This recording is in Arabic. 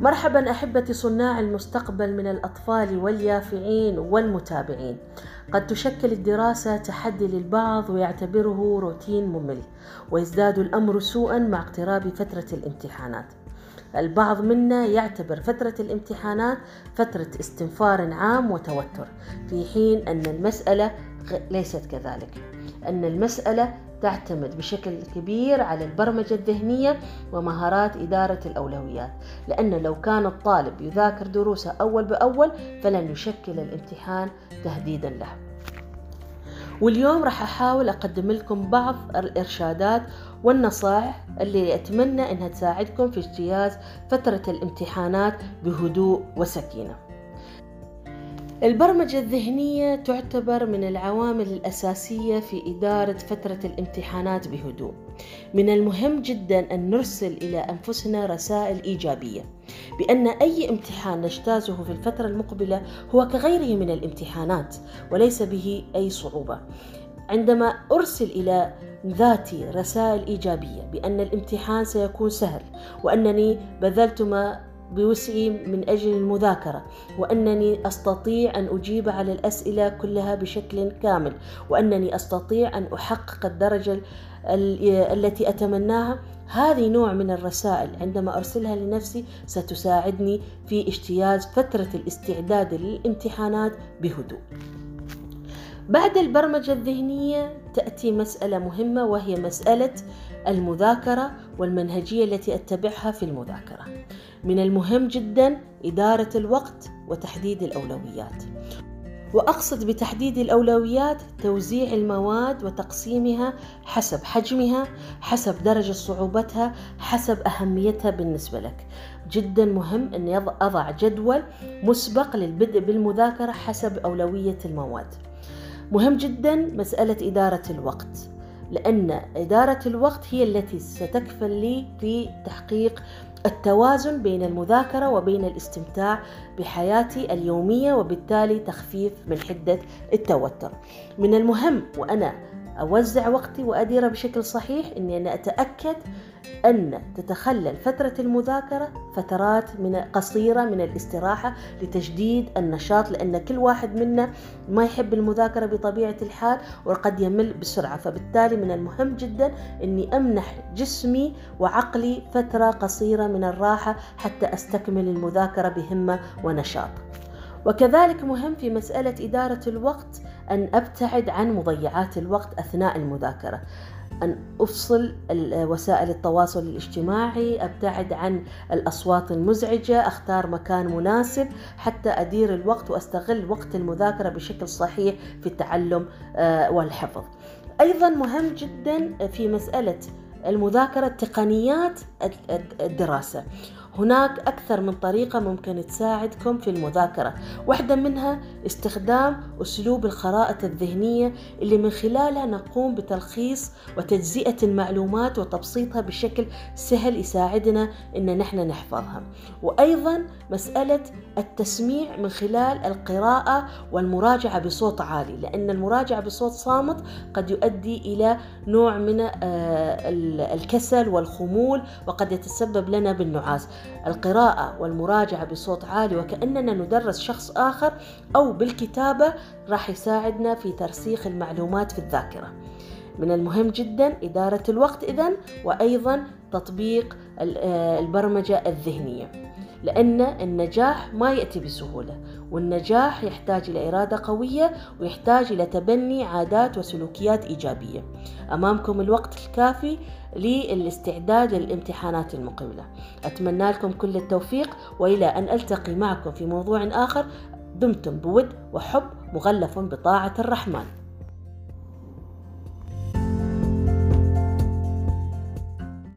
مرحبا احبتي صناع المستقبل من الأطفال واليافعين والمتابعين. قد تشكل الدراسة تحدي للبعض ويعتبره روتين ممل ويزداد الأمر سوءا مع اقتراب فترة الامتحانات. البعض منا يعتبر فترة الامتحانات فترة استنفار عام وتوتر في حين أن المسألة ليست كذلك. أن المسألة تعتمد بشكل كبير على البرمجة الذهنية ومهارات إدارة الأولويات. لأن لو كان الطالب يذاكر دروسه أول بأول فلن يشكل الامتحان تهديدا له. واليوم راح أحاول أقدم لكم بعض الإرشادات والنصائح اللي أتمنى أنها تساعدكم في اجتياز فترة الامتحانات بهدوء وسكينة. البرمجة الذهنية تعتبر من العوامل الأساسية في إدارة فترة الامتحانات بهدوء. من المهم جدا أن نرسل إلى أنفسنا رسائل إيجابية بأن أي امتحان نجتازه في الفترة المقبلة هو كغيره من الامتحانات وليس به أي صعوبة. عندما أرسل إلى ذاتي رسائل إيجابية بأن الامتحان سيكون سهل وأنني بذلت ما بوسعي من أجل المذاكرة وأنني أستطيع أن أجيب على الأسئلة كلها بشكل كامل وأنني أستطيع أن أحقق الدرجة التي أتمناها. هذه نوع من الرسائل عندما أرسلها لنفسي ستساعدني في اجتياز فترة الاستعداد للامتحانات بهدوء. بعد البرمجة الذهنية تأتي مسألة مهمة وهي مسألة المذاكرة والمنهجية التي أتبعها في المذاكرة. من المهم جدا إدارة الوقت وتحديد الأولويات. وأقصد بتحديد الأولويات توزيع المواد وتقسيمها حسب حجمها، حسب درجة صعوبتها، حسب أهميتها بالنسبة لك. جدا مهم أن أضع جدول مسبق للبدء بالمذاكرة حسب أولوية المواد. مهم جدا مسألة إدارة الوقت لأن إدارة الوقت هي التي ستكفل لي في تحقيق التوازن بين المذاكرة وبين الاستمتاع بحياتي اليومية وبالتالي تخفيف من حدة التوتر. من المهم وأنا أوزع وقتي وأديره بشكل صحيح أني أنا أتأكد أن تتخلل فترة المذاكرة فترات من قصيرة من الاستراحة لتجديد النشاط لأن كل واحد منا ما يحب المذاكرة بطبيعة الحال وقد يمل بسرعة. فبالتالي من المهم جدا أني أمنح جسمي وعقلي فترة قصيرة من الراحة حتى أستكمل المذاكرة بهمة ونشاط. وكذلك مهم في مسألة إدارة الوقت أن أبتعد عن مضيعات الوقت أثناء المذاكرة. أن أفصل وسائل التواصل الاجتماعي أبتعد عن الأصوات المزعجة أختار مكان مناسب حتى أدير الوقت وأستغل وقت المذاكرة بشكل صحيح في التعلم والحفظ. أيضا مهم جدا في مسألة المذاكرة تقنيات الدراسة. هناك أكثر من طريقة ممكن تساعدكم في المذاكرة. واحدة منها استخدام أسلوب الخرائط الذهنية اللي من خلالها نقوم بتلخيص وتجزئة المعلومات وتبسيطها بشكل سهل يساعدنا إن نحن نحفظها. وأيضا مسألة التسميع من خلال القراءة والمراجعة بصوت عالي لأن المراجعة بصوت صامت قد يؤدي إلى نوع من الكسل والخمول وقد يتسبب لنا بالنعاس. القراءة والمراجعة بصوت عالي وكأننا ندرس شخص آخر أو بالكتابة راح يساعدنا في ترسيخ المعلومات في الذاكرة. من المهم جدا إدارة الوقت إذن وأيضا تطبيق البرمجة الذهنية. لأن النجاح ما يأتي بسهولة والنجاح يحتاج إلى إرادة قوية ويحتاج إلى تبني عادات وسلوكيات إيجابية. أمامكم الوقت الكافي للاستعداد للامتحانات المقبلة. أتمنى لكم كل التوفيق وإلى أن ألتقي معكم في موضوع آخر. دمتم بود وحب مغلف بطاعة الرحمن.